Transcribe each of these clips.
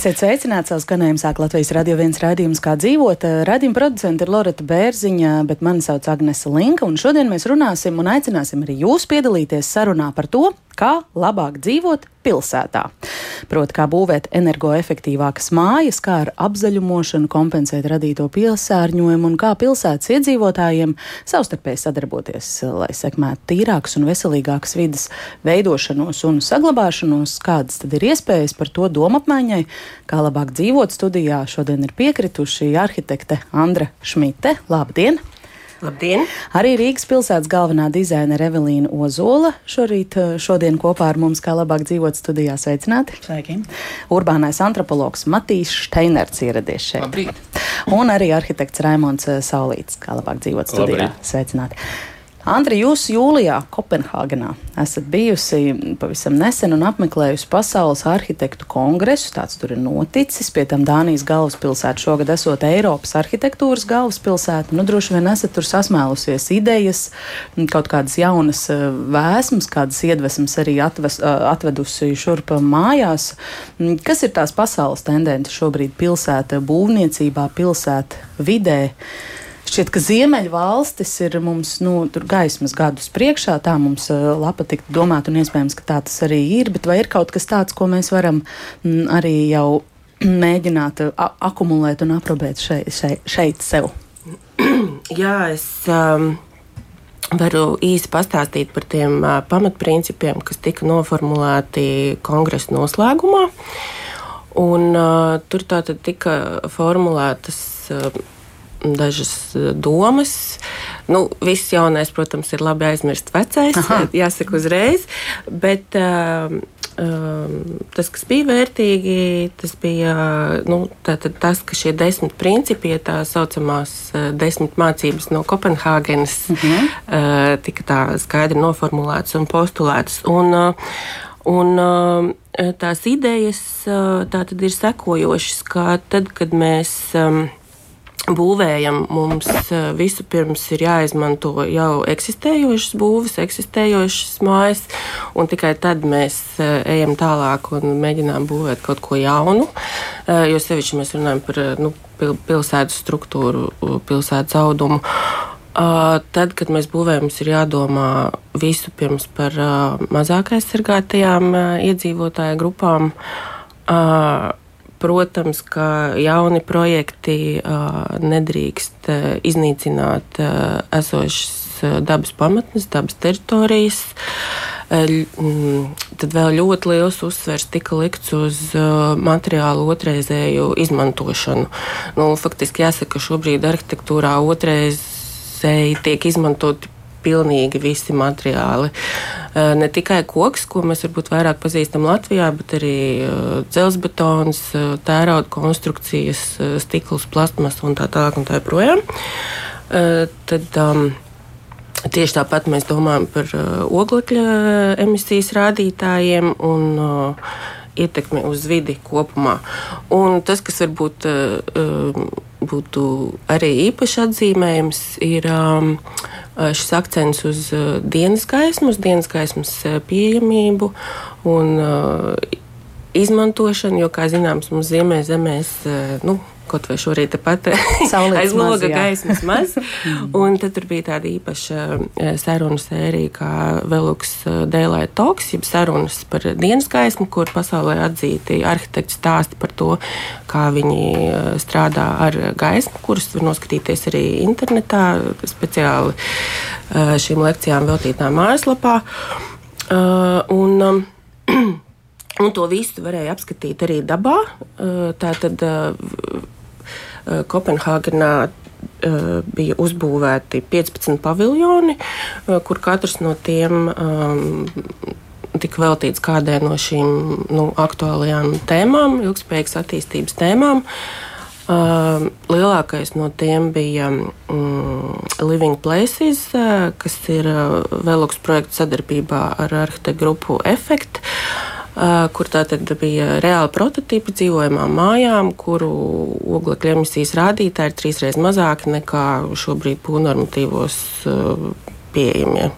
Esiet sveicināti, savus ganējumus sāk Latvijas radio viens raidījums, kā dzīvot. Radījuma producente ir Loreta Bērziņa, bet mani sauc Agnese Linka, un šodien mēs runāsim un aicināsim arī jūs piedalīties sarunā par to, kā labāk dzīvot pilsētā. Proti, kā būvēt energoefektīvākas mājas, kā ar apzaļumošanu kompensēt radīto piesārņojumu un kā pilsētas iedzīvotājiem savstarpēji sadarboties, lai sekmētu tīrākas un veselīgākas vidas veidošanos un saglabāšanos, kādas tad ir iespējas par to domapmaiņai, kā labāk dzīvot studijā. Šodien ir piekrituši arhitekte Andra Šmite. Labdien! Labdien! Arī Rīgas pilsētas galvenā dizainere Evelīna Ozola šorīt, eh, šodien kopā ar mums, kā labāk dzīvot studijā, sveicināti. Sveiki! Urbānais antropologs Matīs Steinerts ieradies šeit. Labrīt. Un arī arhitekts Raimons eh, Saulīts, kā labāk dzīvot studijā. Labrīt. Sveicināti! Andri, jūs jūlijā Kopenhāgenā esat bijusi pavisam nesen un apmeklējusi Pasaules arhitektu kongresu. Tāds tur ir noticis. Pie tam Dānijas galvaspilsēta šogad esot Eiropas arhitektūras galvaspilsēta. Nu, droši vien esat tur sasmēlusies idejas, kaut kādas jaunas eh, vēsmas, kādas iedvesmas arī atves, eh, atvedusi šurp mājās. Kas ir tās pasaules tendences šobrīd pilsēta būvniecībā, pilsēta vidē? Šķiet, ka Ziemeļvalstis ir mums nu, gaismas gadus priekšā. Tā mums uh, lapa tik domāt, un iespējams, ka tā tas arī ir. Bet vai ir kaut kas tāds, ko mēs varam m, arī jau mēģināt akumulēt un aprobēt šeit, šeit, šeit sev? Jā, es um, varu īsi pastāstīt par tiem uh, pamatprincipiem, kas tika noformulēti kongresa noslēgumā. Un, uh, tur tātad tika formulētas. Uh, dažas eh, domas. Nu, viss jaunais, protams, ir labi aizmirst vecais, Aha. jāsaka uzreiz. Bet uh, tas, kas bija vērtīgi, tas bija nu, tātad, tas, ka šie desmit principi, tā saucamās uh, desmit mācības no Kopenhāgenes, uh -huh. uh, tika tā skaidri noformulētas un postulētas. Un, uh, Un, tās idejas tā ir sekojošas, ka tad, kad mēs um, būvējam, mums eh, vispirms ir jāizmanto jau eksistējošas būves, eksistējošas mājas, un tikai tad mēs eh, ejam tālāk un mēģinām būvēt kaut ko jaunu. Eh, jo sevišķi mēs runājam par nu, pilsētas struktūru, pilsētas audumu. Tad, kad mēs būvējam, mums ir jādomā vispirms par mazāk aizsargātajām iedzīvotāju grupām Protams, ka jauni projekti nedrīkst iznīcināt esošas dabas pamatnes, dabas teritorijas. Uh, tad vēl ļoti liels uzsvers tika likts uz materiālu otrreizēju izmantošanu. Nu, faktiski jāsaka, ka šobrīd arhitektūrā otrreizēji tiek izmantoti pilnīgi visi materiāli. Eh, ne tikai koks, ko mēs varbūt vairāk pazīstam Latvijā, bet arī eh, dzelzbetons, eh, tērauda konstrukcijas, stikls, plastmas un tā tālāk un tā joprojām. Tad, um, Tieši tāpat mēs domājam par uh, oglekļa emisijas rādītājiem un uh, ietekmi uz vidi kopumā. Un tas, kas varbūt uh, būtu arī īpaši atzīmējams, ir um, šis akcents uz dienas gaismu, uz dienas gaismas pieejamību un izmantošanu, jo, kā zināms, mums Ziemē zemēs, nu, kaut vai šorīt pat aiz loga gaismas maz. un tad tur bija tāda īpaša eh, sarunu sērija, kā Veluks eh, Daylight Talks, jeb sarunas par dienas gaismu, kur pasaulē atzīti arhitekti stāsti par to, kā viņi eh, strādā ar gaismu, kuras var noskatīties arī internetā, speciāli šīm lekcijām veltītā mājaslapā. Un, Un to visu varēja apskatīt arī dabā. Tā tad Kopenhāgenā eh, bija uzbūvēti 15 paviljoni, eh, kur katrs no tiem um, tika veltīts kādai no šīm nu, aktuālajām tēmām, ilgspējīgas attīstības tēmām. Uh, lielākais no tiem bija um, Living Places, kas ir Veloks projekta sadarbībā ar arhitektu grupu Effect. Uh, kur tātad bija reāli prototypi dzīvojamām mājām, kuru oglekļa emisijas rādītāji ir trīsreiz mazāki nekā šobrīd būvnormatīvos pieejamie.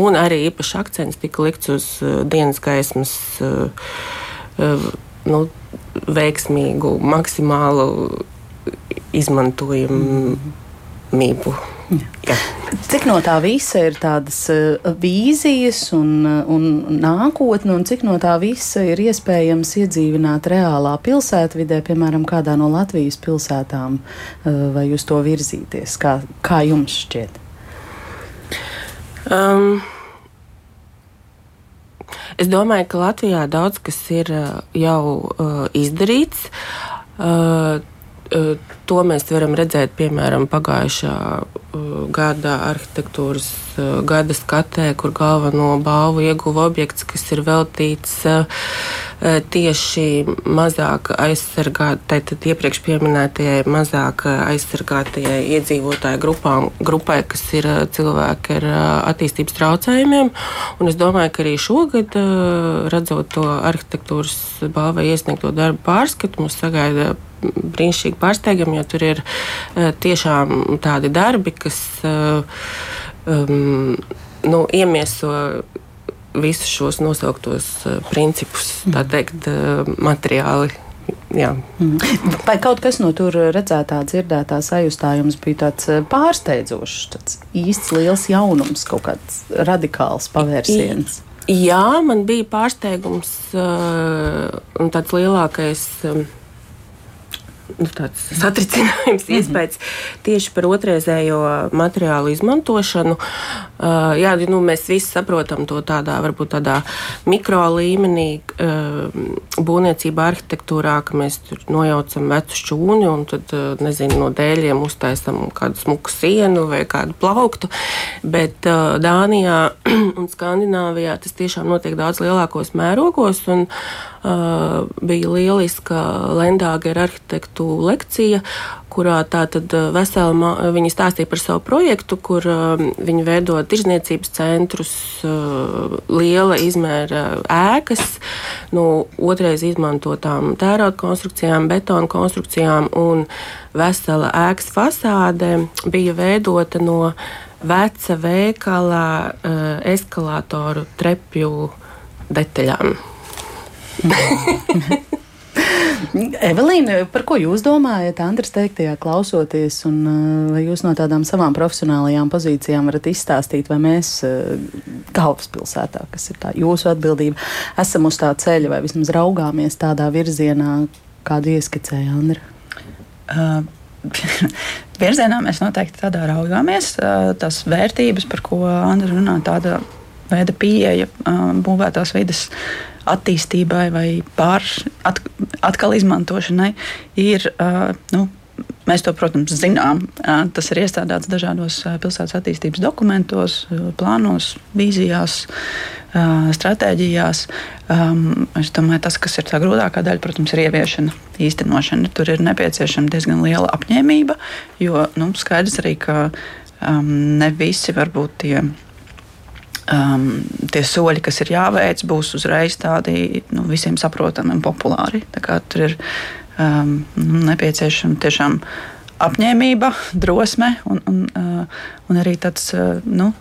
Un arī īpaši akcents tika likts uz dienas gaismas nu, veiksmīgu, maksimālu izmantojamību. Jā. Cik no tā visa ir tādas uh, vīzijas un, uh, un nākotne, un cik no tā visa ir iespējams iedzīvināt reālā pilsētvidē, piemēram, kādā no Latvijas pilsētām, uh, vai uz to virzīties? Kā, kā jums šķiet? Um, es domāju, ka Latvijā daudz kas ir jau uh, izdarīts. Uh, To mēs varam redzēt, piemēram, pagājušā gada arhitektūras gada skatē, kur galveno balvu ieguva objekts, kas ir veltīts tieši mazāk aizsargātai, tad iepriekš pieminētajai mazāk aizsargātajai iedzīvotāju grupām, grupai, kas ir cilvēki ar attīstības traucējumiem. Un es domāju, ka arī šogad, redzot to arhitektūras balvai iesniegto darbu pārskatu, mums sagaida brīnišķīgi pārsteigami, jo tur ir tiešām tādi darbi, kas um, nu, iemieso visus šos nosauktos uh, principus, tā mm. teikt, uh, materiāli. Jā. Mm. Vai kaut kas no tur redzētā, dzirdētā sajūtā jums bija tāds pārsteidzošs, tāds īsts liels jaunums, kaut kāds radikāls pavērsiens? Jā, man bija pārsteigums un tāds lielākais. Um, nu, satricinājums, mm -hmm. iespējas tieši par otrreizējo materiālu izmantošanu. Uh, jā, nu, mēs visi saprotam to tādā, varbūt tādā mikro līmenī, uh, būvniecībā, arhitektūrā, ka mēs tur nojaucam vecu šķūni un tad, uh, nezinu, no dēļiem uztaisam kādu smuku sienu vai kādu plauktu. Bet uh, Dānijā un Skandināvijā tas tiešām notiek daudz lielākos mērogos. Un, uh, bija lieliska Lendāgera arhitektu lekcija, kurā tātad uh, vesela viņi stāstīja par savu projektu, kur uh, viņi veido tirzniecības centrus, uh, liela izmēra ēkas, nu, otrais izmantotām tērauda konstrukcijām, betona konstrukcijām un vesela ēkas fasāde bija veidota no veca veikala eskalātoru trepju detaļām. Evelīna, par ko jūs domājat, Andris, teiktajā klausoties, un uh, vai jūs no tādām savām profesionālajām pozīcijām varat izstāstīt, vai mēs uh, galvaspilsētā, kas ir tā jūsu atbildība, esam uz tā ceļa vai vismaz raugāmies tādā virzienā, kādu ieskicēja Andra? Uh, virzienā mēs noteikti tādā raugāmies. Uh, tas vērtības, par ko Andra runā, tāda veida pieeja būvētās vidas attīstībai vai pār, at, atkal izmantošanai ir. Nu, Mēs to, protams, zinām. Tas ir iestrādāts dažādos pilsētas attīstības dokumentos, plānos, vīzijās, stratēģijās. Es domāju, tas, kas ir tā grūtākā daļa, protams, ir ieviešana, īstenošana. Tur ir nepieciešama diezgan liela apņēmība, jo nu, skaidrs arī, ka ne visi varbūt tie um, tie soļi, kas ir jāveic, būs uzreiz tādi nu, visiem saprotami un populāri. Tur ir um, nepieciešama tiešām apņēmība, drosme un, un, uh, un arī tāds. Uh, nu,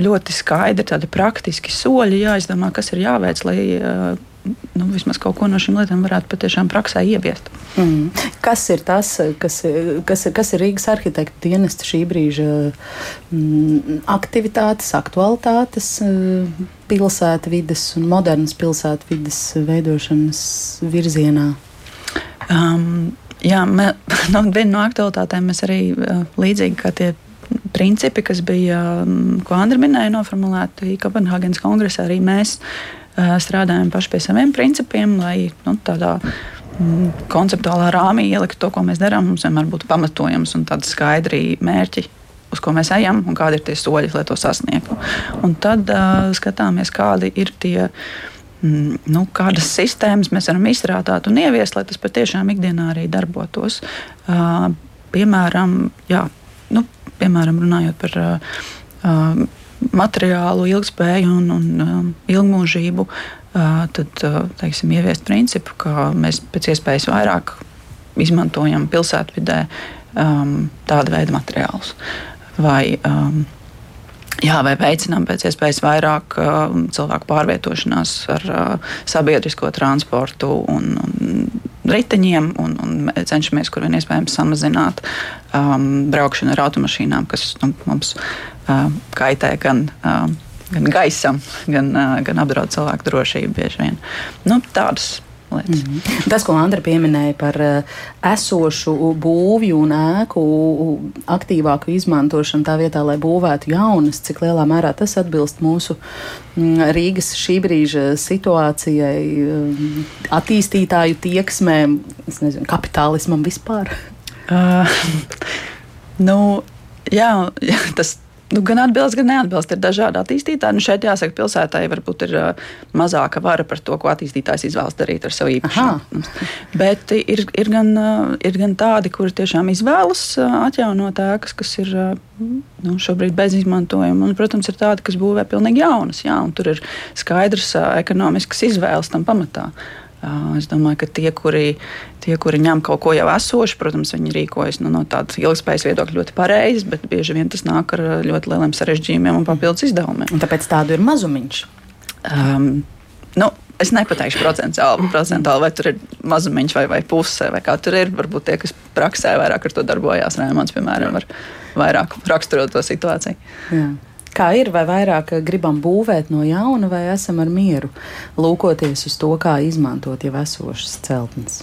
Ļoti skaidri, tādi praktiski soļi jāizdomā, kas ir jāveic, lai uh, nu, vismaz kaut ko no šīm lietām varētu patiešām praksē ieviest. Mm. Kas ir tas, kas, kas, kas ir Rīgas arhitekta dienesta šī brīža mm, aktivitātes, aktualitātes mm, pilsētvidas un modernas pilsētvidas veidošanas virzienā? Um, jā, mē, no, viena no aktualitātēm mēs arī uh, līdzīgi kā tie principi, kas bija, um, ko Andri minēja, noformulēti Kopenhāgenes kongresā, arī mēs strādājam paši pie saviem principiem, lai nu, tādā mm, konceptuālā rāmī ielikt to, ko mēs darām. Mums vienmēr būtu pamatojums un tādi skaidri mērķi, uz ko mēs ejam un kādi ir tie soļi, lai to sasniegtu. Un tad uh, skatāmies, kādi ir tie. Mm, nu, kādas sistēmas mēs varam izstrādāt un ieviest, lai tas patiešām ikdienā arī darbotos. Uh, piemēram, jā, nu, piemēram, runājot par uh, materiālu ilgspēju un, un um, ilgmūžību, uh, tad uh, teiksim, ieviest principu, ka mēs pēc iespējas vairāk izmantojam pilsētvidē um, tādu veidu materiālus. Vai, um, Jā, vai veicinām pēc iespējas vairāk uh, cilvēku pārvietošanās ar uh, sabiedrisko transportu un, un riteņiem, un, un cenšamies, kur vien iespējams, samazināt um, braukšanu ar automašīnām, kas nu, mums uh, kaitē gan. Uh, gan gaisam, gan, uh, gan apdraud cilvēku drošību bieži vien. Nu, tādas lietas. Mm -hmm. Tas, ko Andra pieminēja par uh, esošu būvju un ēku aktīvāku izmantošanu tā vietā, lai būvētu jaunas, cik lielā mērā tas atbilst mūsu mm, Rīgas šī brīža situācijai, mm, attīstītāju tieksmēm, nezinu, kapitālismam vispār? Uh, nu, jā, jā, tas Nu, gan atbilst, gan neatbilst. Ir dažādi attīstītāji. Nu, šeit jāsaka, pilsētai varbūt ir uh, mazāka vara par to, ko attīstītājs izvēlas darīt ar savu īpašumu. Bet ir, ir, gan, uh, ir gan tādi, kuri tiešām izvēlas uh, atjaunot ēkas, kas ir uh, nu, šobrīd bez izmantojuma. Un, protams, ir tādi, kas būvē pilnīgi jaunas. Jā, tur ir skaidrs uh, ekonomisks izvēles tam pamatā. Es domāju, ka tie kuri, tie, kuri ņem kaut ko jau esošu, protams, viņi rīkojas nu, no tādas ilgspējas viedokļa ļoti pareizi, bet bieži vien tas nāk ar ļoti lieliem sarežģījumiem un papildus izdevumiem. Un tāpēc tādu ir mazumiņš. Um, nu, es nepateikšu procentuāli, procentuāli, vai tur ir mazumiņš vai, vai puse, vai kā tur ir. Varbūt tie, kas praksē vairāk ar to darbojās, Rēmons, piemēram, var vairāk raksturot to situāciju. Jā. Kā ir, vai vairāk gribam būvēt no jauna, vai esam ar mieru lūkoties uz to, kā izmantot jau esošas celtnes?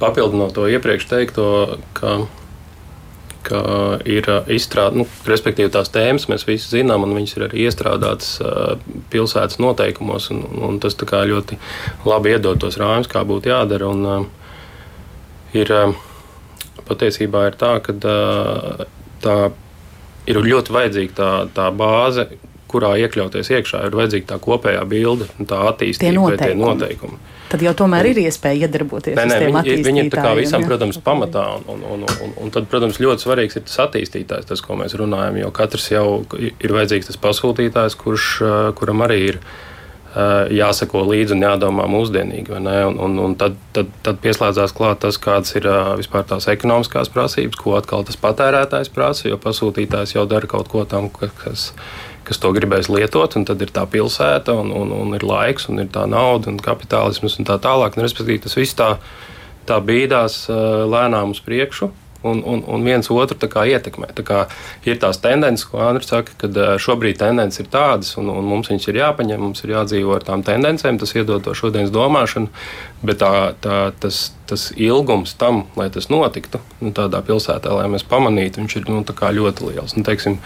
Papildinot to iepriekš teikto, ka, ka ir izstrādāta, nu, respektīvi tās tēmas mēs visi zinām, un viņas ir arī iestrādātas pilsētas noteikumos, un, un tas ļoti labi iedod tos rāmus, kā būtu jādara. Un, ir, patiesībā ir tā, ka tā ir ļoti vajadzīga tā, tā bāze, kurā iekļauties iekšā, ir vajadzīga tā kopējā bilde, tā attīstība, tie tie noteikumi. Tad jau tomēr ir iespēja iedarboties. Nē, nē, viņi, viņi ir tā kā visam, jā. protams, pamatā. Un, un, un, un, un tad, protams, ļoti svarīgs ir tas attīstītājs, tas, ko mēs runājam. Jo katrs jau ir vajadzīgs tas pasūtītājs, kurš, kuram arī ir jāsako līdzi un jādomā mūsdienīgi. Un, un, un tad, tad, tad pieslēdzās klāt tas, kādas ir vispār tās ekonomiskās prasības, ko atkal tas patērētājs prasa, jo pasūtītājs jau dara kaut ko tam, kas, kas to gribēs lietot, un tad ir tā pilsēta, un, un, un ir laiks, un ir tā nauda, un kapitālisms un tā tālāk. Un, respektīvi, tas viss tā, tā bīdās lēnām uz priekšu un, un, un viens otru ietekmē. Tā kā ir tās tendences, ko Andris saka, ka šobrīd tendences ir tādas, un, un mums viņas ir jāpaņem, mums ir jādzīvo ar tām tendencēm, tas iedod to šodienas domāšanu, bet tā, tā, tas, tas ilgums tam, lai tas notiktu nu, tādā pilsētā, lai mēs pamanītu, viņš ir nu, ļoti liels. Nu, teiksim,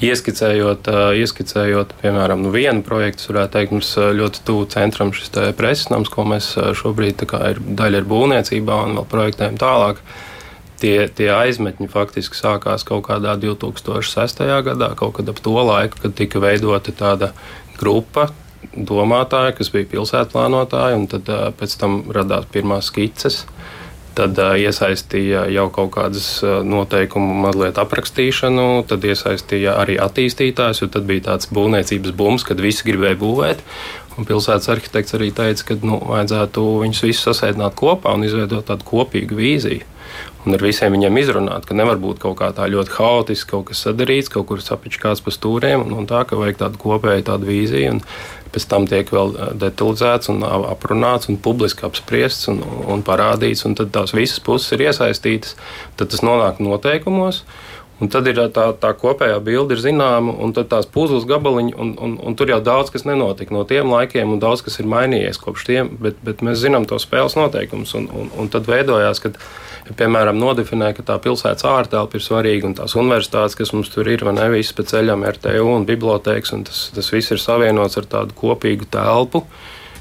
Ieskicējot, ieskicējot, piemēram, nu vienu projektu, varētu teikt, mums ļoti tuvu centram šis preses nams, ko mēs šobrīd ir daļa ir būvniecībā un vēl projektējam tālāk. Uh, tie, tie aizmetņi faktiski sākās kaut kādā 2006. gadā, kaut kad ap to laiku, kad tika veidota tāda grupa. Domātāji, kas bija pilsētplānotāji, un tad pēc tam radās pirmās skices. Tad iesaistīja jau kaut kādas noteikumu, mazliet aprakstīšanu, tad iesaistīja arī attīstītājus, jo tad bija tāds būvniecības bums, kad visi gribēja būvēt. Un pilsētas arhitekts arī teica, ka nu, vajadzētu viņus visus sasēdināt kopā un izveidot tādu kopīgu vīziju un ar visiem viņiem izrunāt, ka nevar būt kaut kā tā ļoti haotiski, kaut kas sadarīts, kaut kur sapičkāts pa stūriem, un, un tā, ka vajag tādu kopēju tādu vīziju, un pēc tam tiek vēl eh, detalizēts un aprunāts un publiski apspriests un, un parādīts, un tad tās visas puses ir iesaistītas, tad tas nonāk noteikumos. Un tad ir tā, tā kopējā bilde, ir zināma, un tās puzles gabaliņi, un, un, un tur jau daudz kas nenotika no tiem laikiem, un daudz kas ir mainījies kopš tiem, bet, bet mēs zinām to spēles noteikumus, un, un, un tad veidojās, ka piemēram, nodefinē, ka tā pilsētas ārtelpa ir svarīga un tās universitātes, kas mums tur ir, vai ne, visas pa ceļam, RTU un bibliotēkas, un tas, tas viss ir savienots ar tādu kopīgu telpu.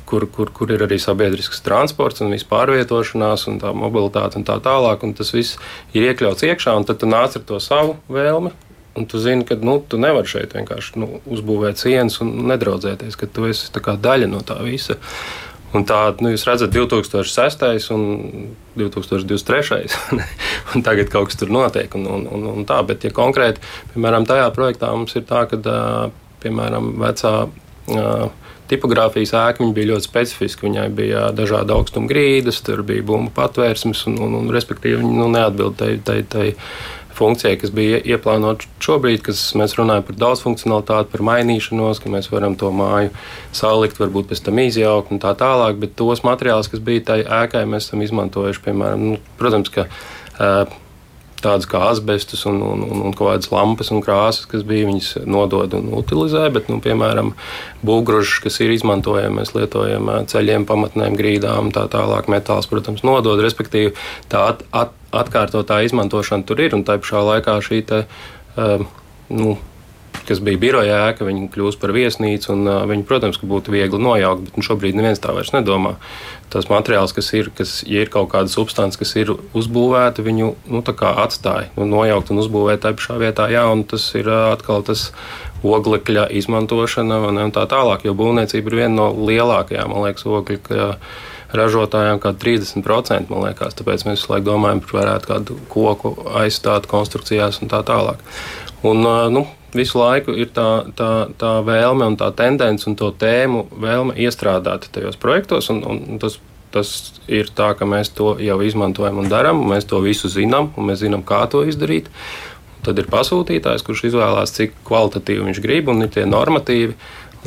Kur, kur, kur ir arī sabiedrisks transports un viss pārvietošanās, un tā mobilitāte un tā tālāk. Un tas viss ir iekļauts iekšā, un tad tu nāc ar to savu vēlmi, Un tu zini, ka nu, tu nevari šeit vienkārši nu, uzbūvēt sienas un nedraudzēties, ka tu esi daļa no tā visa. Un tā, nu, jūs redzat, 2006. un 2023. un tagad kaut kas tur notiek. Un, un, un, un tā, bet, ja konkrēti, piemēram, tajā projektā mums ir tā, ka, piemēram, vecā tipogrāfijas ēka bija ļoti specifiska. Viņai bija dažādi augstuma grīdas, tur bija bumbu patvērsmes, un, un, un respektīvi, viņi nu, neatbild tai, tai, tai funkcijai, kas bija ieplānota šobrīd, kas mēs runājam par daudzfunkcionalitāti, par mainīšanos, ka mēs varam to māju salikt, varbūt pēc tam izjaukt un tā tālāk, bet tos materiālus, kas bija tajā ēkai, mēs esam izmantojuši, piemēram, nu, protams, ka uh, tādas kā asbestus un, un, un, un kaut kādas lampas un krāsas, kas bija, viņas nodod un utilizē, bet, nu, piemēram, būvgrūžus, kas ir izmantojami, mēs lietojam ceļiem, pamatnēm, grīdām, tā tālāk metāls, protams, nodod, respektīvi tā at, at, atkārtotā izmantošana tur ir un tā pašā laikā šī te, uh, nu, kas bija biroja ēka, viņi kļūst par viesnīcu. Un, viņi, protams, ka būtu viegli nojaukt, bet nu, šobrīd neviens tā vairs nedomā. Tas materiāls, kas ir, kas, ja ir kaut kāda substance, kas ir uzbūvēta, viņu nu, atstāja, nu, nojaukt un uzbūvēt tajā pašā vietā. Jā, un tas ir atkal tas oglekļa izmantošana ne, un tā tālāk, jo būvniecība ir viena no lielākajām, man liekas, oglekļa ražotājām kā 30%. Liekas, tāpēc mēs visu laiku domājam, ka varētu kādu koku aizstāt konstrukcijās un tā tālāk. Un, nu, visu laiku ir tā, tā, tā vēlme un tā tendence un to tēmu vēlme iestrādāt tajos projektos. Un, un tas, tas ir tā, ka mēs to jau izmantojam un darām, mēs to visu zinām, un mēs zinām, kā to izdarīt. Tad ir pasūtītājs, kurš izvēlās, cik kvalitatīvi viņš grib, un ir tie normatīvi.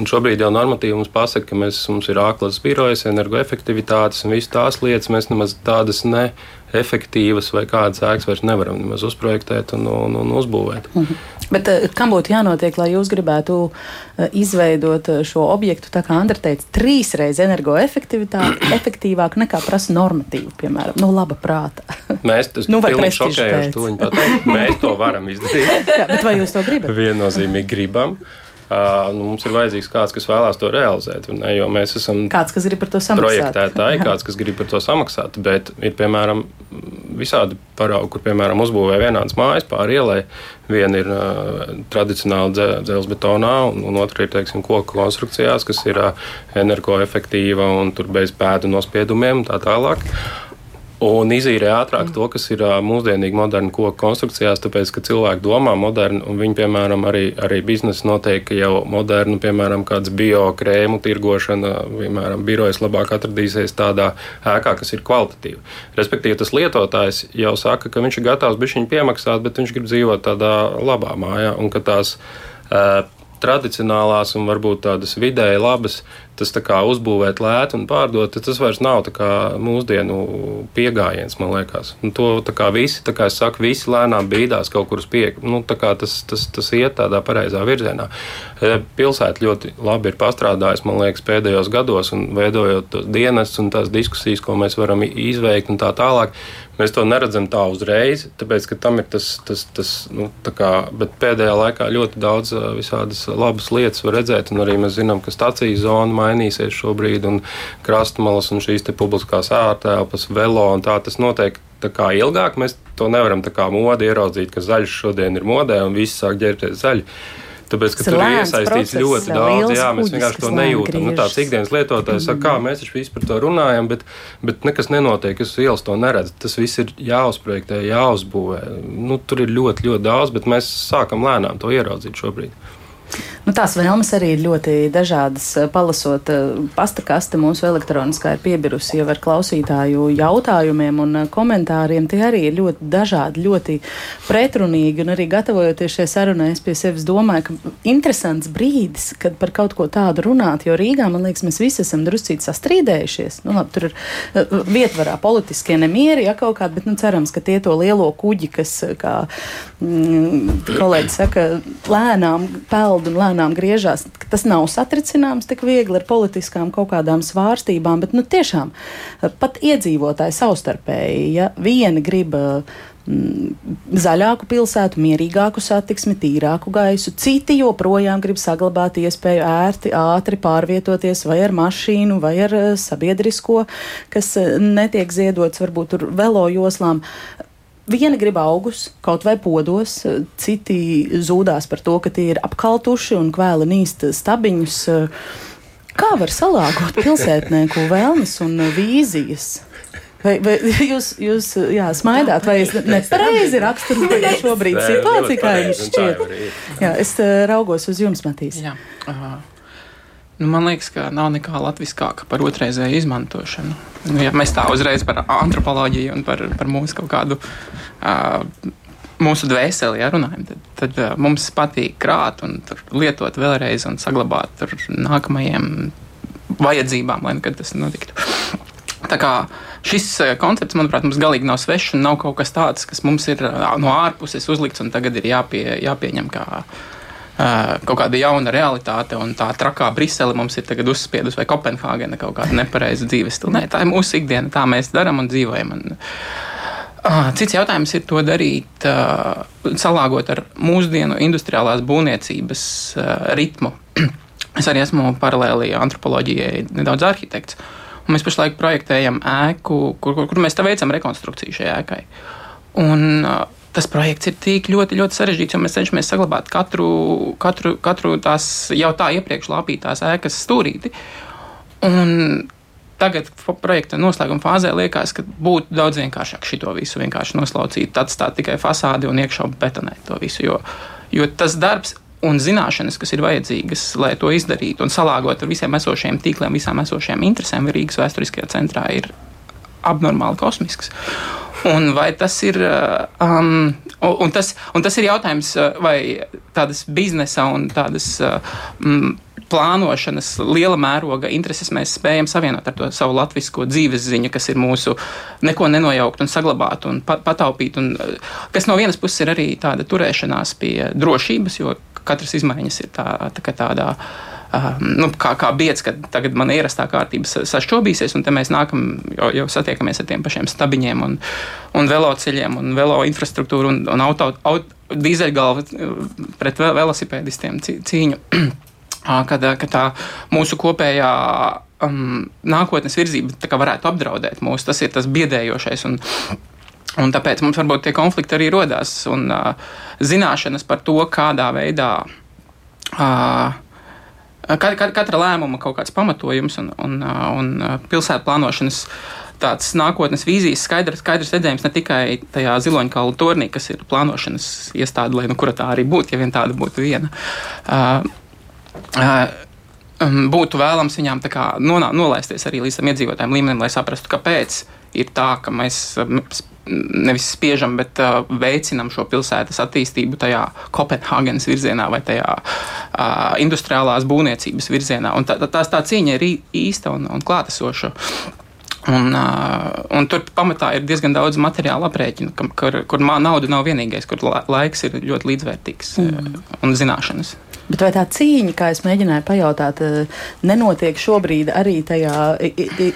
Un šobrīd jau normatīvi mums pasaka, ka mēs, mums ir ārklases birojas, energoefektivitātes un visas tās lietas. Mēs nemaz tādas neefektīvas vai kādas ēkas vairs nevaram nemaz uzprojektēt un, un, un uzbūvēt. -hmm. Bet eh, kam būtu jānotiek, lai jūs gribētu eh, izveidot eh, šo objektu, tā kā Andra teica, trīsreiz energoefektīvāk nekā prasa normatīva, piemēram, nu, laba prāta? Mēs tas nu, šokējuši to. Mēs to varam izdarīt. Jā, bet vai jūs to gribat? Viennozīmīgi gribam. Uh, nu, mums ir vajadzīgs kāds, kas vēlās to realizēt. Ne, jo mēs esam kāds, kas grib par to samaksāt. Projektētāji, kāds, kas grib par to samaksāt. Bet ir, piemēram, visādi paraugi, kur, piemēram, uzbūvē vienādas mājas pāri ielai. Viena ir uh, tradicionāli dze, dzelzbetonā, un, un otra ir, teiksim, koku konstrukcijās, kas ir uh, energoefektīva un tur bez pēdu nospiedumiem un tā tālāk. Un izīrē ātrāk mm. to, kas ir mūsdienīgi moderni koku konstrukcijās, tāpēc, ka cilvēki domā moderni, un viņi, piemēram, arī, arī biznesa noteikti jau modernu, piemēram, kāds biokrēmu tirgošana, piemēram, birojas labāk atradīsies tādā ēkā, kas ir kvalitatīva. Respektīvi, tas lietotājs jau saka, ka viņš ir gatavs bišķiņu piemaksāt, bet viņš grib dzīvot tādā labā mājā, un ka tās uh, tradicionālās un varbūt tādas vidēji labas, tas uzbūvēt lētu un pārdot, tas vairs nav mūsdienu pieejams, man liekas. Un to visi, kā es saku, visi lēnām bīdās kaut kur uz priekšu. Nu, tas, tas, tas iet tādā pareizā virzienā. E, pilsēta ļoti labi ir pastrādājusi, man liekas, pēdējos gados, un veidojot tos dienestus un tās diskusijas, ko mēs varam izveikt un tā tālāk. Mēs to neredzam tā uzreiz, tāpēc ka tam ir tas, tas, tas nu, tā kā, bet pēdējā laikā ļoti daudz visādas labas lietas var redzēt, un arī mēs zinām, ka stācijas zona mainīsies šobrīd, un krastmalas un šīs publiskās ārtelpas, velo un tā tas notiek. Tā kā ilgāk mēs to nevaram tā kā modi ieraudzīt, ka zaļš šodien ir modē un viss sāk ģērbties zaļi. Tāpēc, ka tur ir iesaistīts process, ļoti daudz, jā, mēs vienkārši to nejūtam. Nu, tāds ikdienas lietotājs saka, kā mēs visu par to runājam, bet, bet nekas nenotiek, es ielas to neredzu. Tas viss ir jāuzprojektē, jāuzbūvē. Nu, tur ir ļoti, ļoti daudz, bet mēs sākam lēnām to ieraudzīt šobrīd. Nu, tās vēlmes arī ir ļoti dažādas. Palasot eh, pasta kaste mūsu elektroniskā ir piebirusi jau ar klausītāju jautājumiem un eh, komentāriem. Tie arī ir ļoti dažādi, ļoti pretrunīgi. Un arī gatavojoties šai sarunai, es pie sevis domāju, ka interesants brīdis, kad par kaut ko tādu runāt, jo Rīgā, man liekas, mēs visi esam druscīt sastrīdējušies. Nu, labi, tur ir uh, vietvarā politiskie nemieri, ja kaut kādi, bet nu, cerams, ka tie to lielo kuģi, kas, kā mm, kolēģi saka, lēnām peld un lēnām lēnām griežās. Tas nav satricināms tik viegli ar politiskām kaut kādām svārstībām, bet nu, tiešām eh, pat iedzīvotāji savstarpēji, ja vieni grib mm, zaļāku pilsētu, mierīgāku satiksmi, tīrāku gaisu. Citi joprojām grib saglabāt iespēju ērti, ātri pārvietoties vai ar mašīnu, vai ar eh, sabiedrisko, kas eh, netiek ziedots varbūt tur velo joslām. Viena grib augus, kaut vai podos, citi zūdās par to, ka tie ir apkaltuši un kvēli nīst stabiņus. Kā var salāgot pilsētnieku vēlmes un vīzijas? Vai, vai jūs, jūs jā, smaidāt, vai es nepareizi raksturoju šobrīd situāciju, kā jums šķiet? Jā, es raugos uz jums, Matīs. Jā. Uh, Nu, man liekas, ka nav nekā latviskāka par otrreizēju izmantošanu. Nu, ja mēs tā uzreiz par antropoloģiju un par, par mūsu kaut kādu uh, mūsu dvēseli, ja runājam, tad, tad uh, mums patīk krāt un lietot vēlreiz un saglabāt nākamajiem vajadzībām, lai nekad tas notiktu. Tā kā šis koncepts, manuprāt, mums galīgi nav svešs un nav kaut kas tāds, kas mums ir no ārpuses uzlikts un tagad ir jāpie, jāpieņem kā kaut kāda jauna realitāte, un tā trakā Brisele mums ir tagad uzspiedusi, vai Kopenhāgena kaut kāda nepareiza dzīves stila. Nē, tā ir mūsu ikdiena, tā mēs darām un dzīvojam. Un, Cits jautājums ir to darīt, salāgot ar mūsdienu industriālās būvniecības ritmu. Es arī esmu paralēli antropoloģijai nedaudz arhitekts. Mēs pašlaik projektējam ēku, kur, kur, kur mēs veicam rekonstrukciju šai ēkai. Un, uh, tas projekts ir tik ļoti, ļoti sarežģīts, jo mēs cenšamies saglabāt katru, katru, katru tās jau tā iepriekš lāpītās ēkas stūrīti. Un tagad projekta noslēguma fāzē liekas, ka būtu daudz vienkāršāk šo visu vienkārši noslaucīt, atstāt tikai fasādi un iekšā betonēt to visu. Jo, jo tas darbs un zināšanas, kas ir vajadzīgas, lai to izdarītu, un salāgot ar visiem esošiem tīkliem, visām esošajām interesēm Rīgas vēsturiskajā centrā, ir abnormāli kosmisks. Un vai tas ir, um, un tas, un tas ir jautājums, vai tādas biznesa un tādas um, plānošanas liela mēroga intereses mēs spējam savienot ar to savu latviešu dzīves ziņu, kas ir mūsu neko nenojaukt un saglabāt un pataupīt. Un, kas no vienas puses ir arī tāda turēšanās pie drošības, jo katras izmaiņas ir tā, tā tādā. Nu, kā, kā biedrs, ka tagad man ierastā kārtība sašķobīsies, un te mēs nākam, jau, jau satiekamies ar tiem pašiem stabiņiem, un, un veloceļiem, un velo infrastruktūru, un, un auto, auto, dīzeļgalvu pret velosipēdistiem cīņu. kad, kad tā mūsu kopējā um, nākotnes virzība varētu apdraudēt mūs. Tas ir tas biedējošais. Un, Un tāpēc mums varbūt tie konflikti arī radās. Un uh, zināšanas par to, kādā veidā uh, katra, katra lēmuma kaut kāds pamatojums un, un, un pilsētu plānošanas tāds nākotnes vīzijas skaidrs, skaidrs redzējums ne tikai tajā ziloņkalu tornī, kas ir plānošanas iestāde, lai nu kura tā arī būtu, ja vien tāda būtu viena. Uh, Um, būtu vēlams viņām nonā, nolaisties arī līdz tam iedzīvotājiem līmenim, lai saprastu, kāpēc ir tā, ka mēs nevis spiežam, bet uh, veicinam šo pilsētas attīstību tajā Kopenhāgenes virzienā vai tajā uh, industriālās būvniecības virzienā. Un tā, tā, tā cīņa ir īsta un, un klātesoša. Un, uh, un tur pamatā ir diezgan daudz materiāla aprēķinu, kur, kur nauda nav vienīgais, kur laiks ir ļoti līdzvērtīgs mm. un zināšanas. Bet vai tā cīņa, kā es mēģināju pajautāt, eh, nenotiek šobrīd arī tajā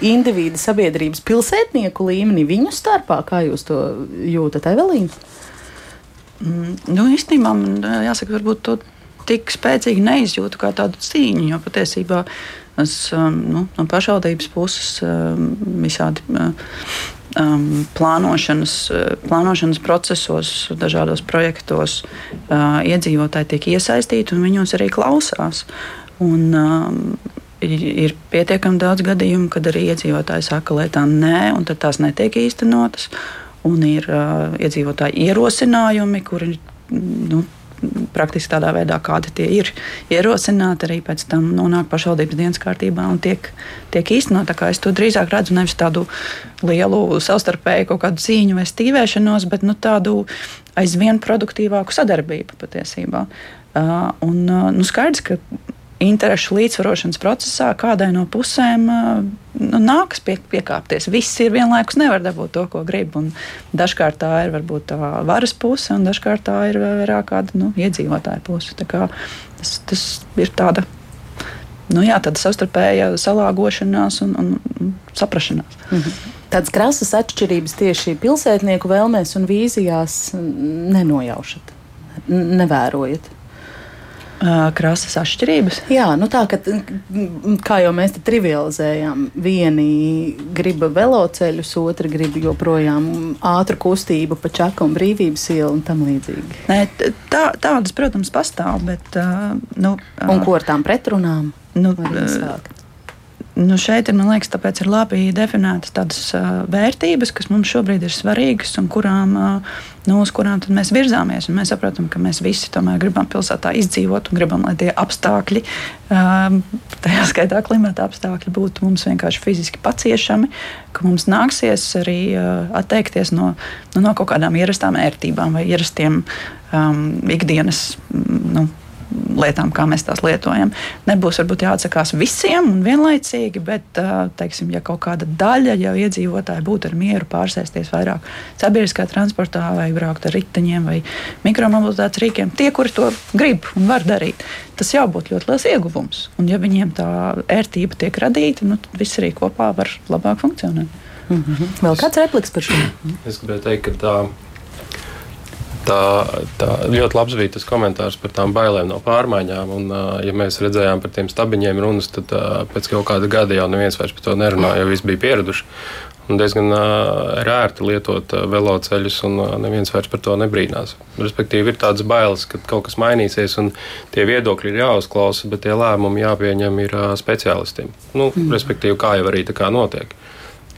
individu sabiedrības pilsētnieku līmenī, viņu starpā? Kā jūs to jūtat, Evelīna? Mm, nu, īstenībā man jāsaka, varbūt to tik spēcīgi neizjūtu kā tādu cīņu, jo patiesībā es um, nu, no pašvaldības puses um, visādi um, plānošanas, uh, plānošanas procesos, dažādos projektos uh, iedzīvotāji tiek iesaistīti un viņos arī klausās. Un, um, ir pietiekami daudz gadījumu, kad arī iedzīvotāji saka lietām nē, un tad tās netiek īstenotas. Un ir uh, iedzīvotāji ierosinājumi, kuri nu, praktiski tādā veidā, kādi tie ir ierosināti, arī pēc tam nonāk pašvaldības dienas kārtībā un tiek, tiek īstenot. Es to drīzāk redzu nevis tādu lielu savstarpēju kaut kādu cīņu vai stīvēšanos, bet nu, tādu aizvien produktīvāku sadarbību patiesībā. Uh, un, uh, nu, skaidrs, ka interešu līdzsvarošanas procesā kādai no pusēm nu, nākas pie, piekāpties. Viss ir vienlaikus nevar dabūt to, ko grib. Dažkārt tā ir varbūt tā varas puse, un dažkārt tā ir vairāk kāda nu, iedzīvotāja puse. Tas, tas ir tāda. Nu jā, tāda savstarpēja salāgošanās un, un saprašanās. Mhm. Tādas krasas atšķirības tieši pilsētnieku vēlmēs un vīzijās nenojaušat, nevērojat krāsas atšķirības. Jā, nu tā ka, kā jau mēs te trivializējām, vieni grib veloceļus, otri grib joprojām ātru kustību pa čaku un brīvības ielu un tam līdzīgi. Nē, tā, tādas, protams, pastāv, bet. Nu, un ko ar tām pretrunām? Nu, nu šeit ir, man liekas, tāpēc ir labi definētas tādas vērtības, kas mums šobrīd ir svarīgas un kurām, nu, uz kurām mēs virzāmies. Un mēs saprotam, ka mēs visi tomēr gribam pilsētā izdzīvot un gribam, lai tie apstākļi, tajā skaitā klimata apstākļi, būtu mums vienkārši fiziski paciešami, ka mums nāksies arī atteikties no, nu, no kaut kādām ierastām ērtībām vai ierastiem um, ikdienas. Nu, lietām, kā mēs tās lietojam. Nebūs varbūt jāatsakās visiem un vienlaicīgi, bet, teiksim, ja kaut kāda daļa jau iedzīvotāji būtu ar mieru pārsēsties vairāk sabiedriskā transportā vai braukt ar riteņiem vai mikromobilitātes rīkiem, tie, kuri to grib un var darīt, tas jau būtu ļoti liels ieguvums. Un ja viņiem tā ērtība tiek radīta, nu, tad viss arī kopā var labāk funkcionēt. Mm -hmm. Vēl kāds repliks par šo? Es gribēju teikt, ka tā tā, tā ļoti labs bija tas komentārs par tām bailēm no pārmaiņām. Un, ja mēs redzējām par tiem stabiņiem runas, tad pēc kaut kāda gada jau neviens vairs par to nerunāja, jo visi bija pieraduši. Un diezgan rērti lietot veloceļus, un neviens vairs par to nebrīnās. Respektīvi, ir tādas bailes, ka kaut kas mainīsies, un tie viedokļi ir jāuzklausa, bet tie lēmumi jāpieņem ir speciālistiem. Nu, mm. Respektīvi, kā jau arī tā kā notiek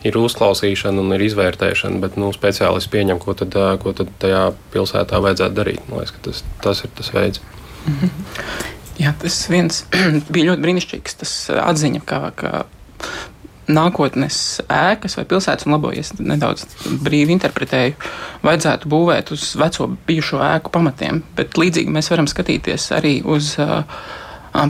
ir uzklausīšana un ir izvērtēšana, bet nu, speciālisti pieņem, ko tad, ko tad tajā pilsētā vajadzētu darīt. Man liekas, tas, tas ir tas veids. Mm -hmm. Jā, tas viens bija ļoti brīnišķīgs. Tas atziņa, ka, ka nākotnes ēkas vai pilsētas, un labojies nedaudz brīvi interpretēju, vajadzētu būvēt uz veco bijušo ēku pamatiem. Bet līdzīgi mēs varam skatīties arī uz uh,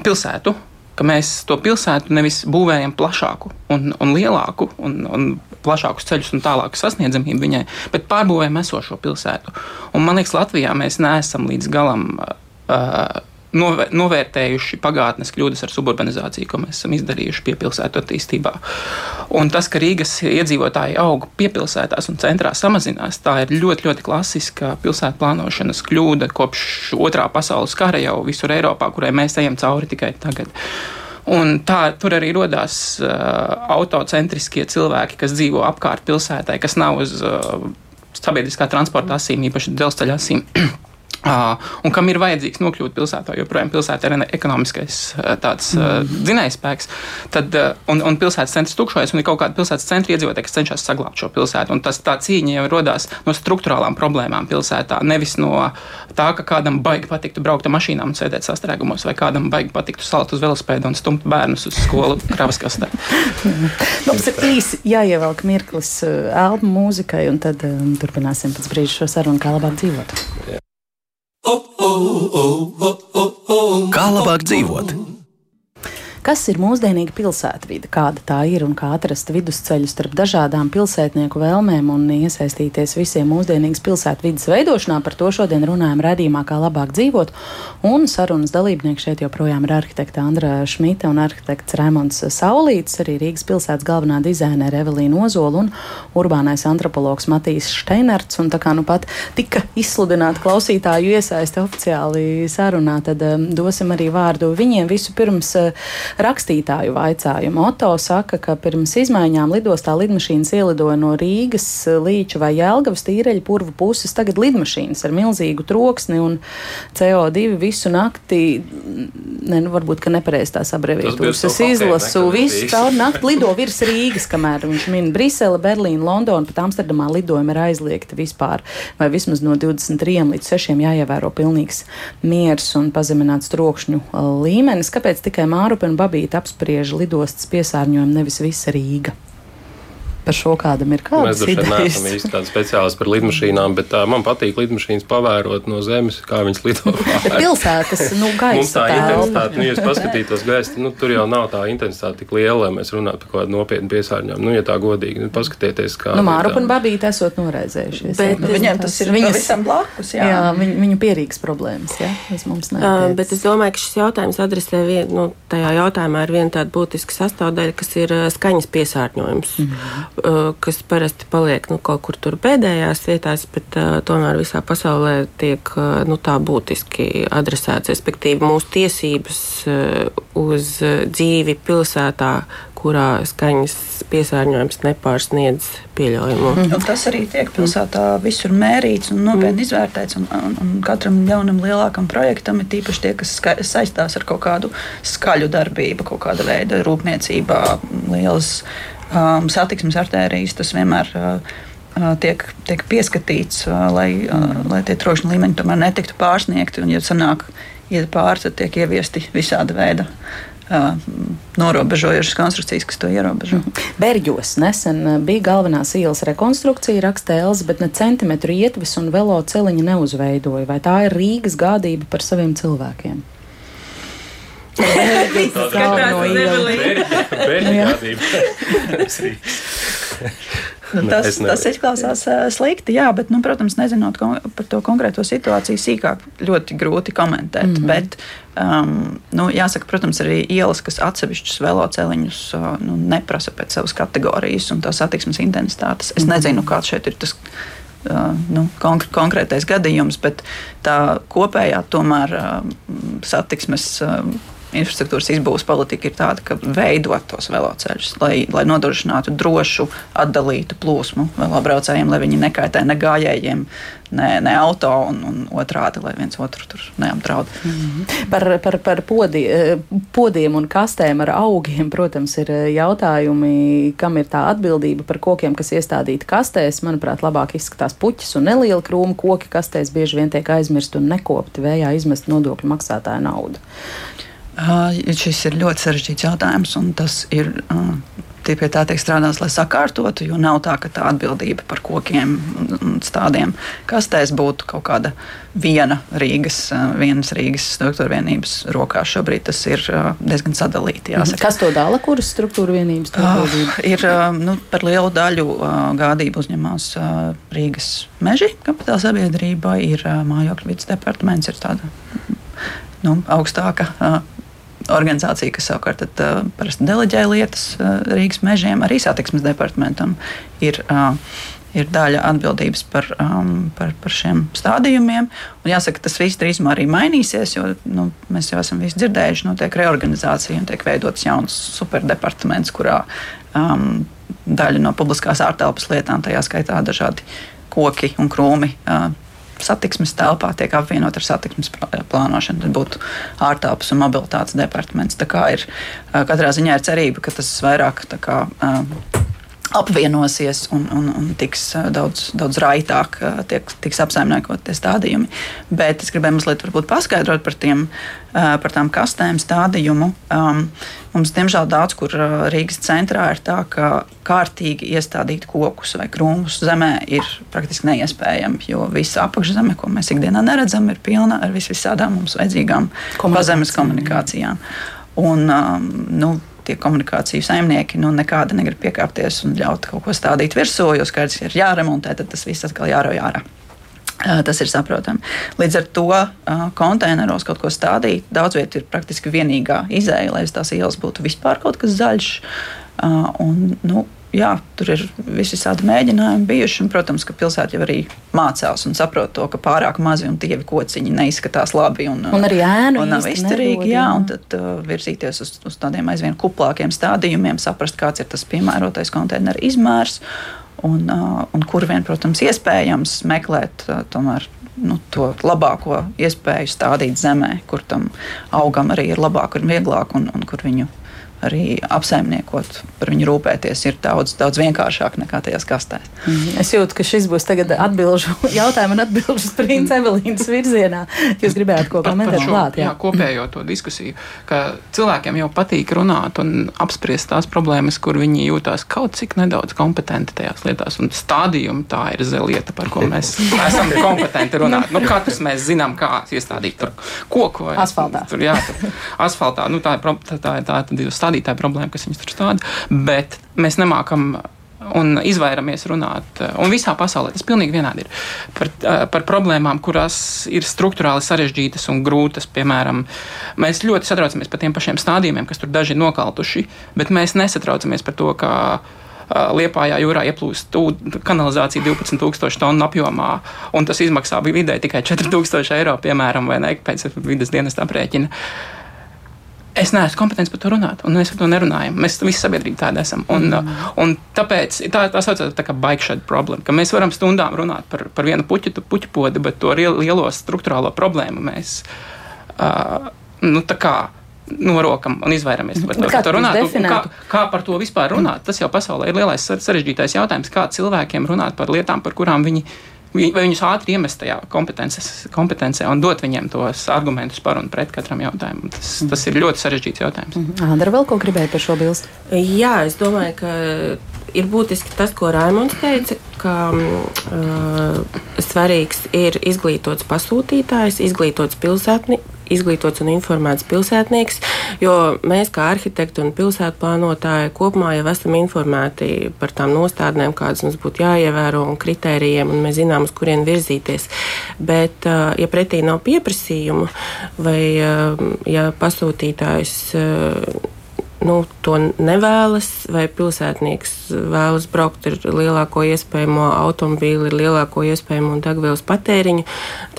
pilsētu ka mēs to pilsētu nevis būvējam plašāku un, un lielāku un, un plašākus ceļus un tālāku sasniedzamību viņai, bet pārbūvējam esošo pilsētu. Un man liekas, Latvijā mēs neesam līdz galam. Uh, novērtējuši pagātnes kļūdas ar suburbanizāciju, ko mēs esam izdarījuši piepilsētu attīstībā. Un tas, ka Rīgas iedzīvotāji aug piepilsētās un centrā samazinās, tā ir ļoti, ļoti klasiska pilsētu plānošanas kļūda kopš otrā pasaules kara jau visur Eiropā, kurai mēs ejam cauri tikai tagad. Un tā tur arī radās uh, autocentriskie cilvēki, kas dzīvo apkārt pilsētai, kas nav uz uh, sabiedriskā transporta asīm, īpaši dzelzceļa asīm. Uh, un kam ir vajadzīgs nokļūt pilsētā, jo joprojām pilsēta ir ekonomiskais tāds uh, dzinējspēks, tad uh, un, un pilsētas centrs tukšojas, un ir kaut kāda pilsētas centra iedzīvotāja, kas cenšas saglabāt šo pilsētu. Un tas tā cīņa jau radās no struktūrālām problēmām pilsētā, nevis no tā, ka kādam baigi patiktu braukt ar mašīnām un sēdēt sastrēgumos, vai kādam baigi patiktu salt uz velospēdu un stumt bērnus uz skolu kravas kastē. Mums ir īsi jāievelk mirklis elpu mūzikai, un tad um, turpināsim pēc brīža šo sarunu, kā labāk dzīvot. Yeah. Kā labāk dzīvot? Kas ir mūsdienīga pilsētvide, kāda tā ir un kā atrast vidusceļu starp dažādām pilsētnieku vēlmēm un iesaistīties visiem mūsdienīgas pilsētvidas veidošanā? Par to šodien runājam redzījumā, kā labāk dzīvot. Un sarunas dalībnieki šeit joprojām ir arhitekta Andra Šmita un arhitekts Raimons Saulīts, arī Rīgas pilsētas galvenā dizainere Evelīna Ozola un urbānais antropologs Matīs Steinerts. Un tā kā nu pat tika izsludināta klausītāju iesaiste oficiāli sarunā, tad um, dosim arī vārdu viņiem visu pirms. Uh, rakstītāju vaicājumu. Oto saka, ka pirms izmaiņām lidostā lidmašīnas ielidoja no Rīgas, Līča vai Jēlgavas tīreļa purvu puses. Tagad lidmašīnas ar milzīgu troksni un CO2 visu nakti, ne, nu, varbūt, ka nepareiz tās abreviatūras. Es izlasu visu caur nakti lido virs Rīgas, kamēr viņš min Brisele, Berlīna, Londona, pat Amsterdamā lidojumi ir aizliegti vispār, vai vismaz no 23 līdz 6 jāievēro pilnīgs miers un pazemināts trokšņu līmenis. Kāpēc tikai Mārupa un Babīta apspriež lidostas piesārņojumu, nevis visa Rīga par šo kādam ir kāds. Mēs droši vien neesam īsti tādi speciālisti par lidmašīnām, bet uh, man patīk lidmašīnas pavērot no zemes, kā viņas lido. Pilsētas, nu, gaisa. Mums tā intensitāte, nu, ja es paskatītos gaisa, nu, tur jau nav tā intensitāte tik liela, lai mēs runātu par kaut kādu nopietnu piesārņojumu. Nu, ja tā godīgi, nu, paskatieties, kā. Nu, Māru un Babīti esot noraizējušies. Bet, jā, nu, viņiem tas ir viņas, visam blakus, jā. Jā, viņu, viņu pierīgas problēmas, jā, tas mums nav. Uh, bet es domāju, ka šis jautājums adresē vien, nu, tajā jautājumā ir viena tāda būtiska sastāvdaļa, kas ir skaņas piesārņojums. Mm -hmm. Kas parasti paliek nu, kaut kur tur pēdējās vietās, bet uh, tomēr visā pasaulē tiek uh, nu, tā būtiski adresēts. Respektīvi, mūsu tiesības uh, uz dzīvi pilsētā, kurā skaņas piesārņojums nepārsniedz pieļaujumu. Mm -hmm. Tas arī tiek pilsētā visur mērīts un nopietni mm. izvērtēts. Un, un, un katram jaunam lielākam projektam ir tīpaši tie, kas ska, saistās ar kaut kādu skaļu darbību, kaut kāda veida rūpniecībā, lielas um, satiksmes artērijas. Tas vienmēr uh, uh tiek, tiek pieskatīts, uh, lai, uh, lai tie trokšņa līmeņi tomēr netiktu pārsniegti. Un, ja sanāk, iet pāri, tad tiek ieviesti visādi veidi norobežojušas konstrukcijas, kas to ierobežo. Mhm. Berģos nesen bija galvenās ielas rekonstrukcija, raksta Elza, bet ne centimetru ietves un velo celiņa neuzveidoja. Vai tā ir Rīgas gādība par saviem cilvēkiem? Nu, tas, tas izklausās slikti, jā, bet, nu, protams, nezinot par to konkrēto situāciju sīkāk, ļoti grūti komentēt. Mm -hmm. Bet, um, nu, jāsaka, protams, arī ielas, kas atsevišķus veloceliņus nu, neprasa pēc savas kategorijas un tās satiksmes intensitātes. Es mm -hmm. nezinu, kāds šeit ir tas. Uh, nu, konkr konkrētais gadījums, bet tā kopējā tomēr uh, satiksmes uh, infrastruktūras izbūves politika ir tāda, ka veidot tos veloceļus, lai, lai nodrošinātu drošu, atdalītu plūsmu velobraucējiem, lai viņi nekaitē ne gājējiem, ne, ne auto un, un otrādi, lai viens otru tur neapdraud. Mm -hmm. Par, par, par podi, podiem un kastēm ar augiem, protams, ir jautājumi, kam ir tā atbildība par kokiem, kas iestādīti kastēs. Manuprāt, labāk izskatās puķis un neliela krūma koki kastēs bieži vien tiek aizmirsti un nekopti vējā izmest nodokļu maksātāju naudu. Šis ir ļoti sarežģīts jautājums, un tas ir. Tie pie tā tiek strādāts, lai sakārtotu, jo nav tā, ka tā atbildība par kokiem un stādiem kastēs būtu kaut kāda viena Rīgas, vienas Rīgas struktūra vienības rokās. Šobrīd tas ir diezgan sadalīti. Jāsaka. Kas to dala? Kuras struktūra vienības? Uh, ir nu, par lielu daļu gādību uzņemās Rīgas meži kapitāla sabiedrība, ir mājokļu vidas departaments, ir tāda nu, augstāka organizācija, kas savukārt tad, uh, deleģē lietas uh, Rīgas mežiem, arī satiksmes departamentam ir. Uh, ir daļa atbildības par, um, par, par šiem stādījumiem. Un jāsaka, tas viss drīzumā arī mainīsies, jo nu, mēs jau esam dzirdējuši, ka notiek reorganizācija un tiek veidots jauns superdepartaments, kurā um, daļa no publiskās ārtelpas lietām, tajā skaitā dažādi koki un krūmi. Uh, satiksmes telpā tiek apvienot ar satiksmes plānošanu. Tad būtu ārtelpas un mobilitātes departaments. Tā kā ir katrā ziņā ir cerība, ka tas vairāk kā, apvienosies un, un, un tiks daudz, daudz raitāk tiek, tiks apsaimniekot tie stādījumi. Bet es gribēju mazliet paskaidrot par, tiem, par tām kastēm stādījumu. Um, mums, diemžēl, daudz kur Rīgas centrā ir tā, ka kārtīgi iestādīt kokus vai krūmus zemē ir praktiski neiespējami, jo visa apakšzeme, ko mēs ikdienā neredzam, ir pilna ar visvisādām mums vajadzīgām pazemes komunikācijām. Un, um, nu, tie komunikāciju saimnieki nu, nekāda negrib piekāpties un ļaut kaut ko stādīt virsū, jo skaidrs, ka ir jāremontē, tad tas viss atkal jārauj ārā. Tas ir saprotami. Līdz ar to konteineros kaut ko stādīt, daudz vietu ir praktiski vienīgā izēja, lai uz tās ielas būtu vispār kaut kas zaļš. Un, nu, jā, tur ir visādi mēģinājumi bijuši. Un, protams, ka pilsēta jau arī mācās un saprot to, ka pārāk mazi un tievi kociņi neizskatās labi. Un, un arī ēnu un nav izturīgi. Jā, un tad uh, virzīties uz, uz tādiem aizvien kuplākiem stādījumiem, saprast, kāds ir tas piemērotais konteineru izmērs. Un, uh, un kur vien, protams, iespējams meklēt uh, tomēr nu, to labāko iespēju stādīt zemē, kur tam augam arī ir labāk un vieglāk, un, un kur viņu arī apsaimniekot, par viņu rūpēties, ir daudz, daudz vienkāršāk nekā tajās kastēs. Mm. Es jūtu, ka šis būs tagad atbilžu jautājumu un atbilžu sprints Evelīnas virzienā. Jūs gribējāt ko komentēt klāt? Jā. jā, kopējo to diskusiju, ka cilvēkiem jau patīk runāt un apspriest tās problēmas, kur viņi jūtās kaut cik nedaudz kompetenti tajās lietās. Un stādījumi tā ir zelieta, par ko mēs esam kompetenti runāt. Nu, katrs mēs zinām, kā iestādīt tur koku vai asfaltā. Tur, jā, tur, asfaltā. Nu, tā ir tā, tā, tā, tā, tā stādītāja problēma, kas viņus tur stāda, bet mēs nemākam un izvairamies runāt. Un visā pasaulē tas pilnīgi vienādi ir par, par problēmām, kurās ir struktūrāli sarežģītas un grūtas. Piemēram, mēs ļoti satraucamies par tiem pašiem stādījumiem, kas tur daži ir nokaltuši, bet mēs nesatraucamies par to, ka Liepājā jūrā ieplūst kanalizācija 12,000 tonu apjomā, un tas izmaksā vidēji tikai 4,000 eiro, piemēram, vai ne, pēc vidas dienas aprēķina. Es neesmu kompetents par to runāt, un mēs par to nerunājam. Mēs visi sabiedrība tāda esam. Un, mm. un tāpēc tā, tā saucamā tā kā baigšana problēma, ka mēs varam stundām runāt par, par vienu puķu, puķu podu, bet to lielo struktūrālo problēmu mēs uh, nu, norokam un izvairamies par to, to runāt. Kā, kā par to vispār runāt? Tas jau pasaulē ir lielais sarežģītais jautājums, kā cilvēkiem runāt par lietām, par kurām viņi vai viņus ātri iemest tajā kompetencē un dot viņiem tos argumentus par un pret katram jautājumam. Tas, mm. tas ir ļoti sarežģīts jautājums. Mm -hmm. Andra, vēl ko gribēja par šo bilstu? Jā, es domāju, ka ir būtiski tas, ko Raimons teica, ka uh, svarīgs ir izglītots pasūtītājs, izglītots pilsētni, izglītots un informēts pilsētnieks, jo mēs kā arhitekti un pilsētu plānotāji kopumā jau esam informēti par tām nostādnēm, kādas mums būtu jāievēro un kritērijiem, un mēs zinām, uz kurien virzīties. Bet, ja pretī nav pieprasījumu vai ja pasūtītājs nu, to nevēlas, vai pilsētnieks vēlas braukt ar lielāko iespējamo automobīli, ar lielāko iespējamo degvielas patēriņu,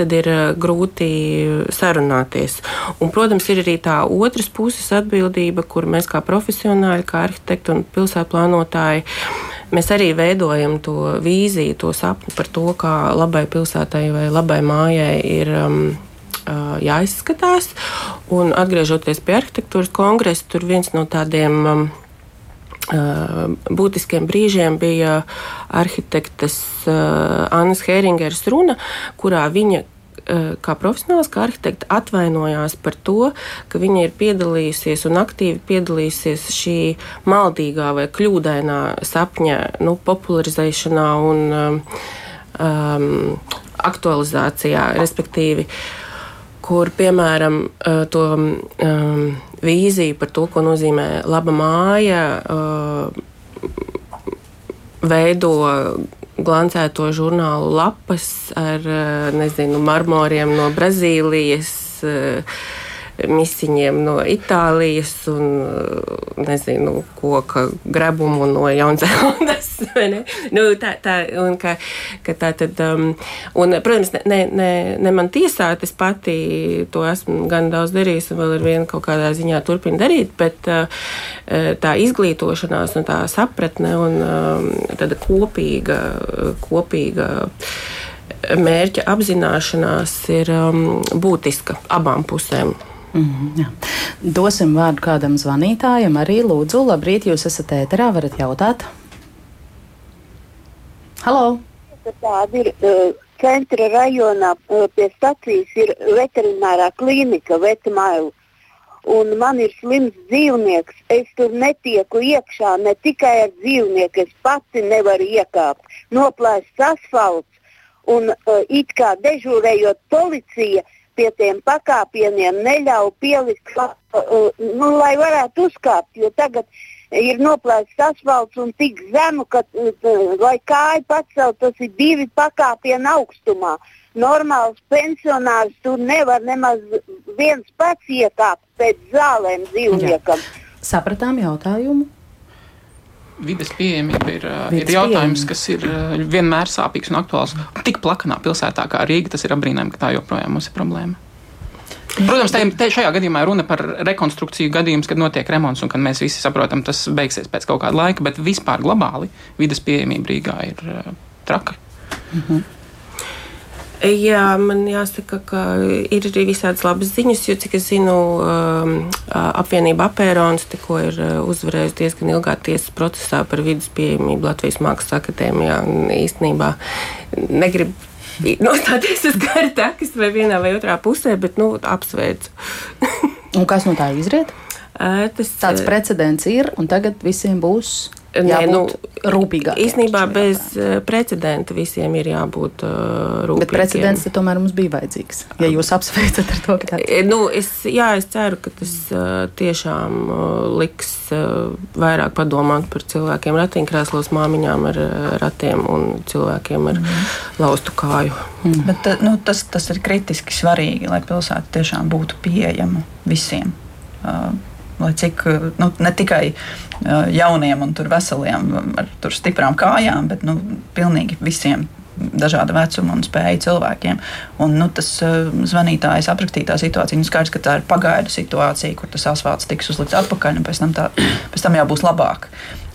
tad ir uh, grūti sarunāties. Un, protams, ir arī tā otras puses atbildība, kur mēs kā profesionāļi, kā arhitekti un pilsētplānotāji. Mēs arī veidojam to vīziju, to sapni par to, kā labai pilsētai vai labai mājai ir um, jāizskatās. Un atgriežoties pie arhitektūras kongresa, tur viens no tādiem um, būtiskiem brīžiem bija arhitektes Annas Heringeras runa, kurā viņa kā profesionāls, kā arhitekte, atvainojās par to, ka viņa ir piedalījusies un aktīvi piedalījusies šī maldīgā vai kļūdainā sapņa nu, popularizēšanā un um, aktualizācijā, respektīvi. Uh, kur, piemēram, eh, to um, vīziju par to, ko nozīmē laba māja, uh, veido glancēto žurnālu lapas ar nezinu, marmoriem no Brazīlijas. Uh, misiņiem no Itālijas un nezinu, koka grebumu no Jaunzēlandes. nu, tā, tā, un, ka, ka tā tad, um, un, protams, ne, ne, ne man tiesāt, es pati to esmu gan daudz darījis un vēl ar vienu kaut kādā ziņā turpinu darīt, bet uh, tā izglītošanās un tā sapratne un um, tāda kopīga, kopīga mērķa apzināšanās ir um, būtiska abām pusēm. Mm jā. Dosim vārdu kādam zvanītājam. Arī lūdzu, labrīt, jūs esat ēterā, varat jautāt. Halo! Tāda ir uh, centra rajonā uh, pie stacijas ir veterinārā klīnika, vetmailu. Un man ir slims dzīvnieks. Es tur netieku iekšā ne tikai ar dzīvnieku, es pati nevaru iekāpt. Noplēsts asfalts un uh, it kā dežūrējot policija, uh, pie tiem pakāpieniem neļauj pielikt, uh, nu, lai varētu uzkāpt. Jo tagad ir noplēsts asfalts un tik zemu, ka, uh, lai kāju pacelt, tas ir divi pakāpieni augstumā. Normāls pensionārs tur nevar nemaz viens pats iekāpt pēc zālēm dzīvniekam. Jā. Sapratām jautājumu vidas pieejamība ir, vidas ir jautājums, pieejamība. kas ir vienmēr sāpīgs un aktuāls. Tik plakanā pilsētā kā Rīga, tas ir apbrīnām, ka tā joprojām mums ir problēma. Protams, te, te šajā gadījumā runa par rekonstrukciju gadījumus, kad notiek remonts un kad mēs visi saprotam, tas beigsies pēc kaut kāda laika, bet vispār globāli vidas pieejamība Rīgā ir uh, traka. -hmm. Jā, man jāsaka, ka ir arī visādas labas ziņas, jo, cik es zinu, um, apvienība Apērons tikko ir uzvarējusi diezgan ilgā tiesas procesā par vidas pieejamību Latvijas Mākslas akadēmijā. Īstenībā negribu nostāties uz kara takas vai vienā vai otrā pusē, bet nu, apsveicu. un kas no tā izriet? Tas, Tāds precedents ir, un tagad visiem būs Nē, nu, rūpīgāk. Īsnībā bez uh, precedenta visiem ir jābūt uh, rūpīgiem. Bet precedents tomēr mums bija vajadzīgs. Ja jūs apsveicat ar to, ka tāds ir. Nu, es, jā, es ceru, ka tas uh, tiešām uh, liks uh, vairāk padomāt par cilvēkiem ratiņkrēslos, māmiņām ar uh, ratiem un cilvēkiem ar mm. laustu kāju. Mm. Bet, nu, tas, tas ir kritiski svarīgi, lai pilsēta tiešām būtu pieejama visiem. Uh, lai cik nu, ne tikai jauniem un veseliem ar stiprām kājām, bet nu, pilnīgi visiem dažāda vecuma un spēju cilvēkiem. Un, nu, tas uh, zvanītājs aprakstītā situācija, nu, skaidrs, ka tā ir pagaidu situācija, kur tas asfalts tiks uzlikts atpakaļ, un pēc tam, tā, pēc tam jau būs labāk.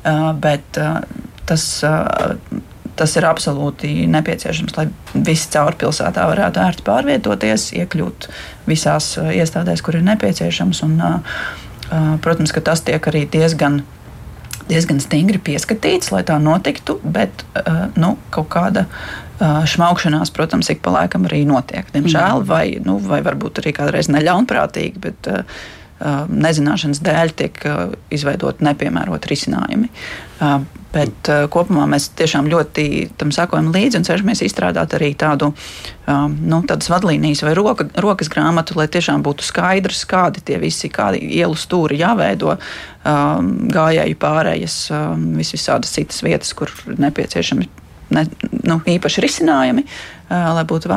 Uh, bet uh, tas. Uh, Tas ir absolūti nepieciešams, lai visi cauri pilsētā varētu ērti pārvietoties, iekļūt visās iestādēs, kur ir nepieciešams. Un, uh, protams, ka tas tiek arī diezgan diezgan stingri pieskatīts, lai tā notiktu, bet nu, kaut kāda šmaukšanās, protams, ik pa laikam arī notiek. Diemžēl, mm. vai, nu, vai varbūt arī kādreiz neļaunprātīgi, bet nezināšanas dēļ tiek izveidot nepiemēroti risinājumi. Bet kopumā mēs tiešām ļoti tam sakojam līdzi un cenšamies izstrādāt arī tādu nu, vadlīnijas vai roka, rokas grāmatu, lai tiešām būtu skaidrs, kādi tie visi, kādi ielu stūri jāveido, gājēju pārējas, vis visādas citas vietas, kur nepieciešami ne, nu, īpaši risinājumi, lai būtu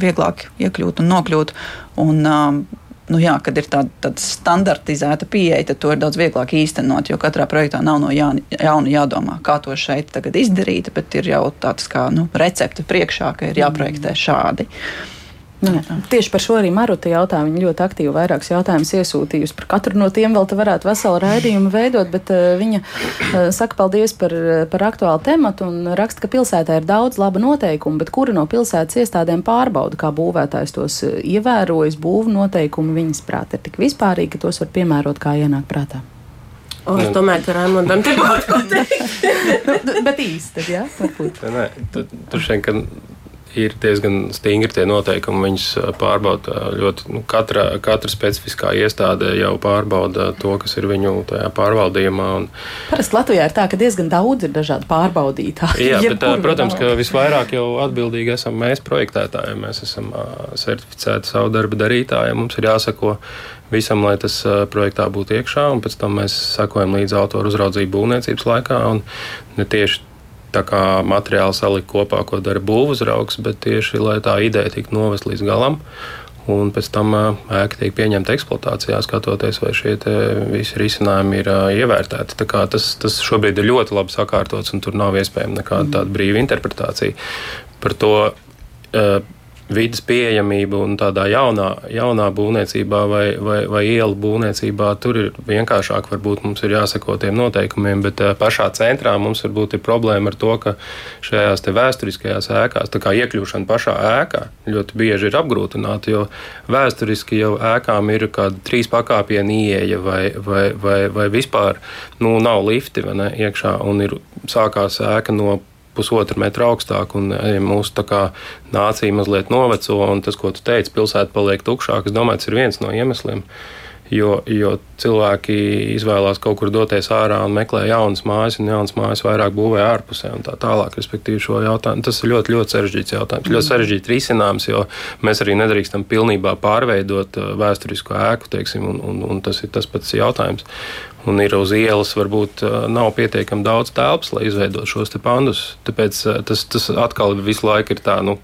vieglāk iekļūt un nokļūt. Un, nu jā, kad ir tāda, tāda standartizēta pieeja, tad to ir daudz vieglāk īstenot. Jo katrā projektā nav no jauna, jauna jādomā, kā to šeit izdarīt, bet ir jau tāds kā nu, recepte priekšā, ka ir jāprojektē šādi. Uh, Nu, tieši par šo arī Maruta jautāja. Viņa ļoti aktīvi vairākus jautājumus iesūtījusi. Par katru no tiem vēl te varētu veselu raidījumu veidot, bet uh, viņa uh, saka paldies par, par aktuālu tematu un raksta, ka pilsētā ir daudz laba noteikumu, bet kura no pilsētas iestādēm pārbauda, kā būvētājs tos eh, ievērojas, būvu noteikumi viņas prāt ir tik vispārīgi, ka tos var piemērot kā ienāk prātā. O, es domāju, ka Raimondam te būtu ko teikt. bet īsti, tad, jā, varbūt. Nē, tu, tu šeit, ka ir diezgan stingri tie noteikumi. Viņus pārbauda ļoti. Nu, katra, katra specifiskā iestāde jau pārbauda to, kas ir viņu pārvaldījumā. Un... Parasti Latvijā ir tā, ka diezgan daudz ir dažādu pārbaudītāju. Jā, bet, protams, ka visvairāk jau atbildīgi esam mēs projektētāji. Mēs esam certificēti savu darbu darītāji. Mums ir jāsako visam, lai tas projektā būtu iekšā, un pēc tam mēs sekojam līdzi autoru uzraudzību būvniecības laikā. Ne tieši materiāli salikt kopā, ko dara būvuzraugs, bet tieši lai tā ideja tiktu novest līdz galam. Un pēc tam ēka tiek pieņemta eksploatācijā, skatoties, vai šie visi risinājumi ir ievērtēti. Tas, tas šobrīd ir ļoti labi sakārtots, un tur nav iespējama nekāda tāda brīva interpretācija. Par to vidas pieejamību un tādā jaunā, jaunā būvniecībā vai, vai, vai ielu būvniecībā tur ir vienkāršāk. Varbūt mums ir jāseko tiem noteikumiem, bet eh, pašā centrā mums varbūt ir problēma ar to, ka šajās vēsturiskajās ēkās iekļūšana pašā ēkā ļoti bieži ir apgrūtināta, jo vēsturiski jau ēkām ir kāda trīs pakāpienu ieeja vai, vai, vai, vai vispār nu, nav lifti ne, iekšā un ir sākās ēka no pusotru metru augstāk, un ja mūsu kā, nācija mazliet noveco, un tas, ko tu teici, pilsēta paliek tukšāka. Es domāju, tas ir viens no iemesliem. Jo, jo cilvēki izvēlās kaut kur doties ārā un meklē jaunas mājas, un jaunas mājas vairāk būvē ārpusē un tā tālāk. Respektīvi, šo jautājumu tas ir ļoti, ļoti sarežģīts jautājums. Mm. Ļoti sarežģīts risinājums, jo mēs arī nedrīkstam pilnībā pārveidot uh, vēsturisko ēku, teiksim, un, un, un tas ir tas pats jautājums un ir uz ielas, varbūt nav pietiekami daudz telpas, lai izveidotu šos pandus. Tāpēc tas, tas atkal visu laiku ir tā, nu,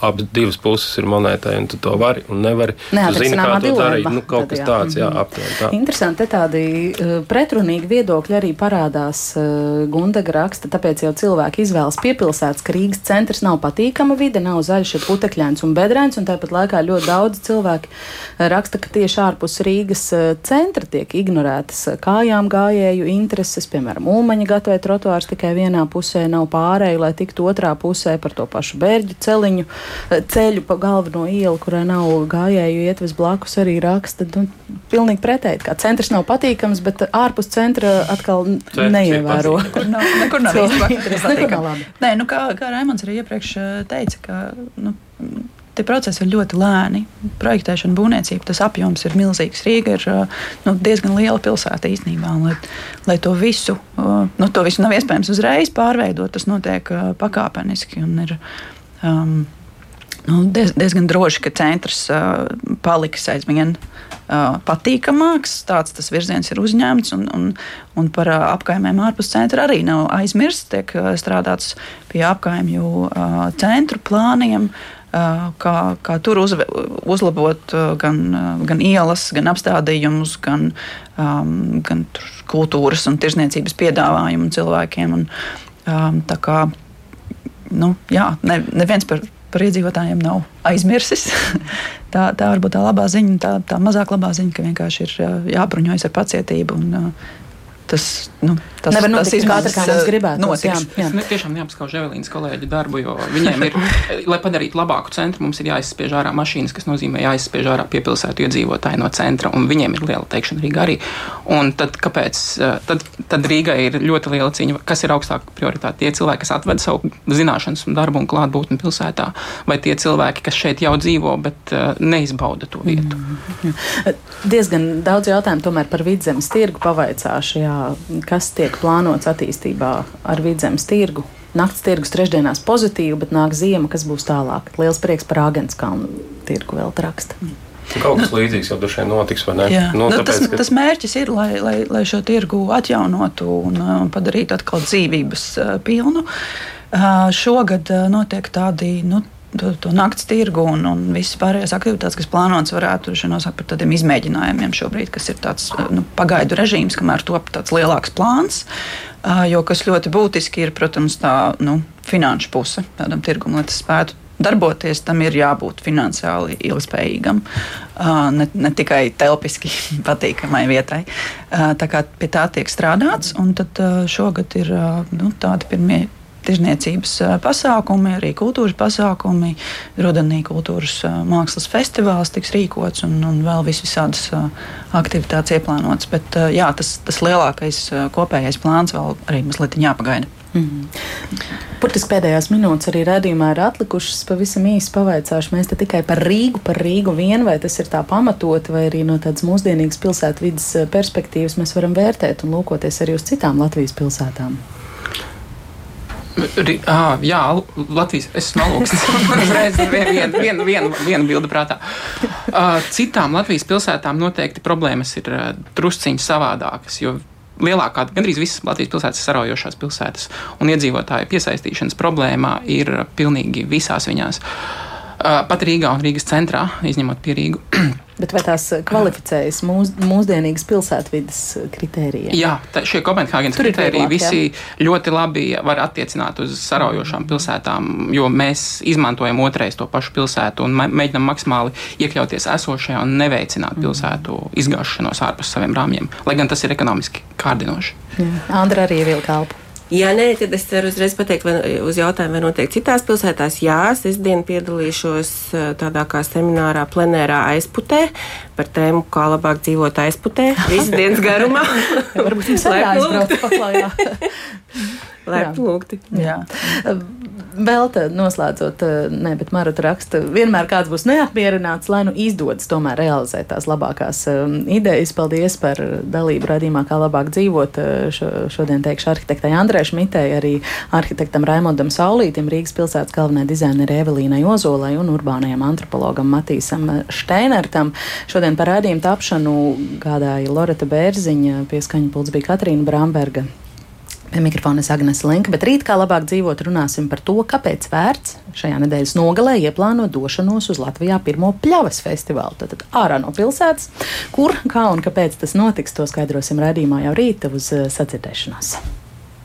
abas divas puses ir monētai, un tu to vari un nevari. Zini, kā to darīt. Nu, kaut tad, kas jā. tāds, jā, mhm. aptuveni tā. Interesanti, te tādi uh, pretrunīgi viedokļi arī parādās uh, Gundaga raksta, tāpēc jau cilvēki izvēlas piepilsētas, ka Rīgas centrs nav patīkama vide, nav zaļš, ir putekļains un bedrēns, un tāpat laikā ļoti daudz cilvēki uh, raksta, ka tieši ārpus Rīgas centra tiek ignorētas kājām gājēju intereses, piemēram, Ulmaņa gatavē trotuārs tikai vienā pusē nav pārēju, lai tiktu otrā pusē par to pašu bērģu celiņu ceļu pa galveno ielu, kurai nav gājēju ietves blakus, arī raksta. Nu, pilnīgi pretēji, kā centrs nav patīkams, bet ārpus centra atkal Centrs neievēro. Nekur nav, nekur nav patīkami. Nē, nu, kā, kā Raimons arī iepriekš eh, teica, ka. Nu, Tie procesi ir ļoti lēni. Projektēšana, būvniecība, tas apjoms ir milzīgs. Rīga ir eh, nu, diezgan liela pilsēta īstenībā. Lai, lai to, visu, eh, nu, to visu nav iespējams uzreiz pārveidot, tas notiek pakāpeniski. Ir, um, nu, diez, diezgan droši, ka centrs uh, paliks aizvien uh, patīkamāks. Tāds tas virziens ir uzņemts, un, un, un par uh, apkaimēm ārpus centra arī nav aizmirsts. Tiek uh, strādāts pie apkaimju uh, centru plāniem. kā, kā tur uz, uzlabot gan, gan ielas, gan apstādījumus, gan, gan kultūras un tirzniecības piedāvājumu cilvēkiem. Un, tā kā nu, jā, ne, neviens par, par iedzīvotājiem nav aizmirsis. tā, tā varbūt tā labā ziņa, tā, tā mazāk labā ziņa, ka vienkārši ir jābruņojas ar pacietību un tas, nu, tas nevar notikt tik ātri, kā mums gribētu. Jā, jā. Es tiešām neapskaužu Evelīnas kolēģi darbu, jo viņiem ir, lai padarītu labāku centru, mums ir jāizspiež ārā mašīnas, kas nozīmē jāizspiež ārā piepilsētu iedzīvotāji no centra, un viņiem ir liela teikšana Rīgā arī. Un tad, kāpēc, tad, tad Rīgai ir ļoti liela cīņa, kas ir augstāka prioritāte? Tie cilvēki, kas atved savu zināšanas un darbu un klātbūtni pilsētā, vai tie cilvēki, kas šeit jau dzīvo, bet neizbauda to vietu? Mm. Diezgan daudz jautājumu tomēr par vidzemes tirgu pavaicāšu. Jā kas tiek plānots attīstībā ar vidzemes tirgu. Nakts tirgus trešdienās pozitīvi, bet nāk ziema, kas būs tālāk. Liels prieks par Āgenskalnu tirgu vēl raksta. Kaut kas līdzīgs jau vien notiks, vai ne? Jā. Nu, nu, tāpēc, tas, ka... tas mērķis ir, lai, lai, lai šo tirgu atjaunotu un uh, padarītu atkal dzīvības uh, pilnu. Uh, šogad uh, notiek tādi nu, to, to naktas tirgu un, un visas pārējās aktivitātes, kas plānotas, varētu nosaukt par tādiem izmēģinājumiem šobrīd, kas ir tāds nu, pagaidu režīms, kamēr top tāds lielāks plāns. Jo kas ļoti būtiski ir, protams, tā nu, finanšu puse tādam tirgumam, lai tas spētu darboties, tam ir jābūt finansiāli ilgspējīgam, ne, ne tikai telpiski patīkamai vietai. Tā kā pie tā tiek strādāts, un tad šogad ir nu, tādi pirmie tirzniecības pasākumi, arī kultūras pasākumi. Rudenī kultūras mākslas festivāls tiks rīkots un, un vēl vis visādas aktivitātes ieplānotas. Bet jā, tas, tas lielākais kopējais plāns vēl arī mazliet jāpagaida. Mm. Burtiski pēdējās minūtes arī redzējumā ir atlikušas. Pavisam īsi pavaicāšu, mēs te tikai par Rīgu, par Rīgu vien, vai tas ir tā pamatot, vai arī no tādas mūsdienīgas pilsētvidas perspektīvas mēs varam vērtēt un lūkoties arī uz citām Latvijas pilsētām. Ah, jā, Latvijas es. Man uzreiz ir viena vien, vien, vien, bilde prātā. Citām Latvijas pilsētām noteikti problēmas ir drusciņi savādākas, jo lielākā, gandrīz visas Latvijas pilsētas ir saraujošās pilsētas, un iedzīvotāju piesaistīšanas problēma ir pilnīgi visās viņās. Pat Rīgā un Rīgas centrā, izņemot Pierīgu. Bet vai tās kvalificējas mūs, mūsdienīgas pilsētvidas kritērijiem? Jā, tā, šie Kopenhāgenes kritēriji visi jā. ļoti labi var attiecināt uz saraujošām pilsētām, jo mēs izmantojam otrais to pašu pilsētu un mēģinam maksimāli iekļauties esošajā un neveicināt pilsētu izgāšanos ārpus saviem rāmjiem, lai gan tas ir ekonomiski kārdinoši. Andra arī vilka kalpu. Ja nē, tad es ceru uzreiz pateikt vai, uz jautājumu, vai notiek citās pilsētās. Jā, es dienu piedalīšos tādā kā seminārā plenērā aizputē par tēmu, kā labāk dzīvot aizputē visas dienas garumā. Varbūt jums arī jāizbrauc paklājā. Laipni lūgti. Jā. Vēl tā noslēdzot, ne, bet Marta raksta, vienmēr kāds būs neapmierināts, lai nu izdodas tomēr realizēt tās labākās um, idejas. Paldies par dalību radījumā, kā labāk dzīvot. Šo, šodien teikšu arhitektai Andrē Šmitei, arī arhitektam Raimondam Saulītim, Rīgas pilsētas galvenajai dizainerai Evelīnai Ozolai un urbānajam antropologam Matīsam Šteinertam. Šodien par rādījumu tapšanu gādāja Loreta Bērziņa, pieskaņa pults bija Katrīna Bramberga. Mikrofona ir Agnēs Linka, bet rīt kā labāk dzīvot, runāsim par to, kāpēc vērts šajā nedēļas nogalē ieplānot došanos uz Latvijā pirmo pļavas festivālu. Tad ārā no pilsētas, kur, kā un kāpēc tas notiks, to skaidrosim redzījumā jau rīt uz eh, sadzirdēšanos.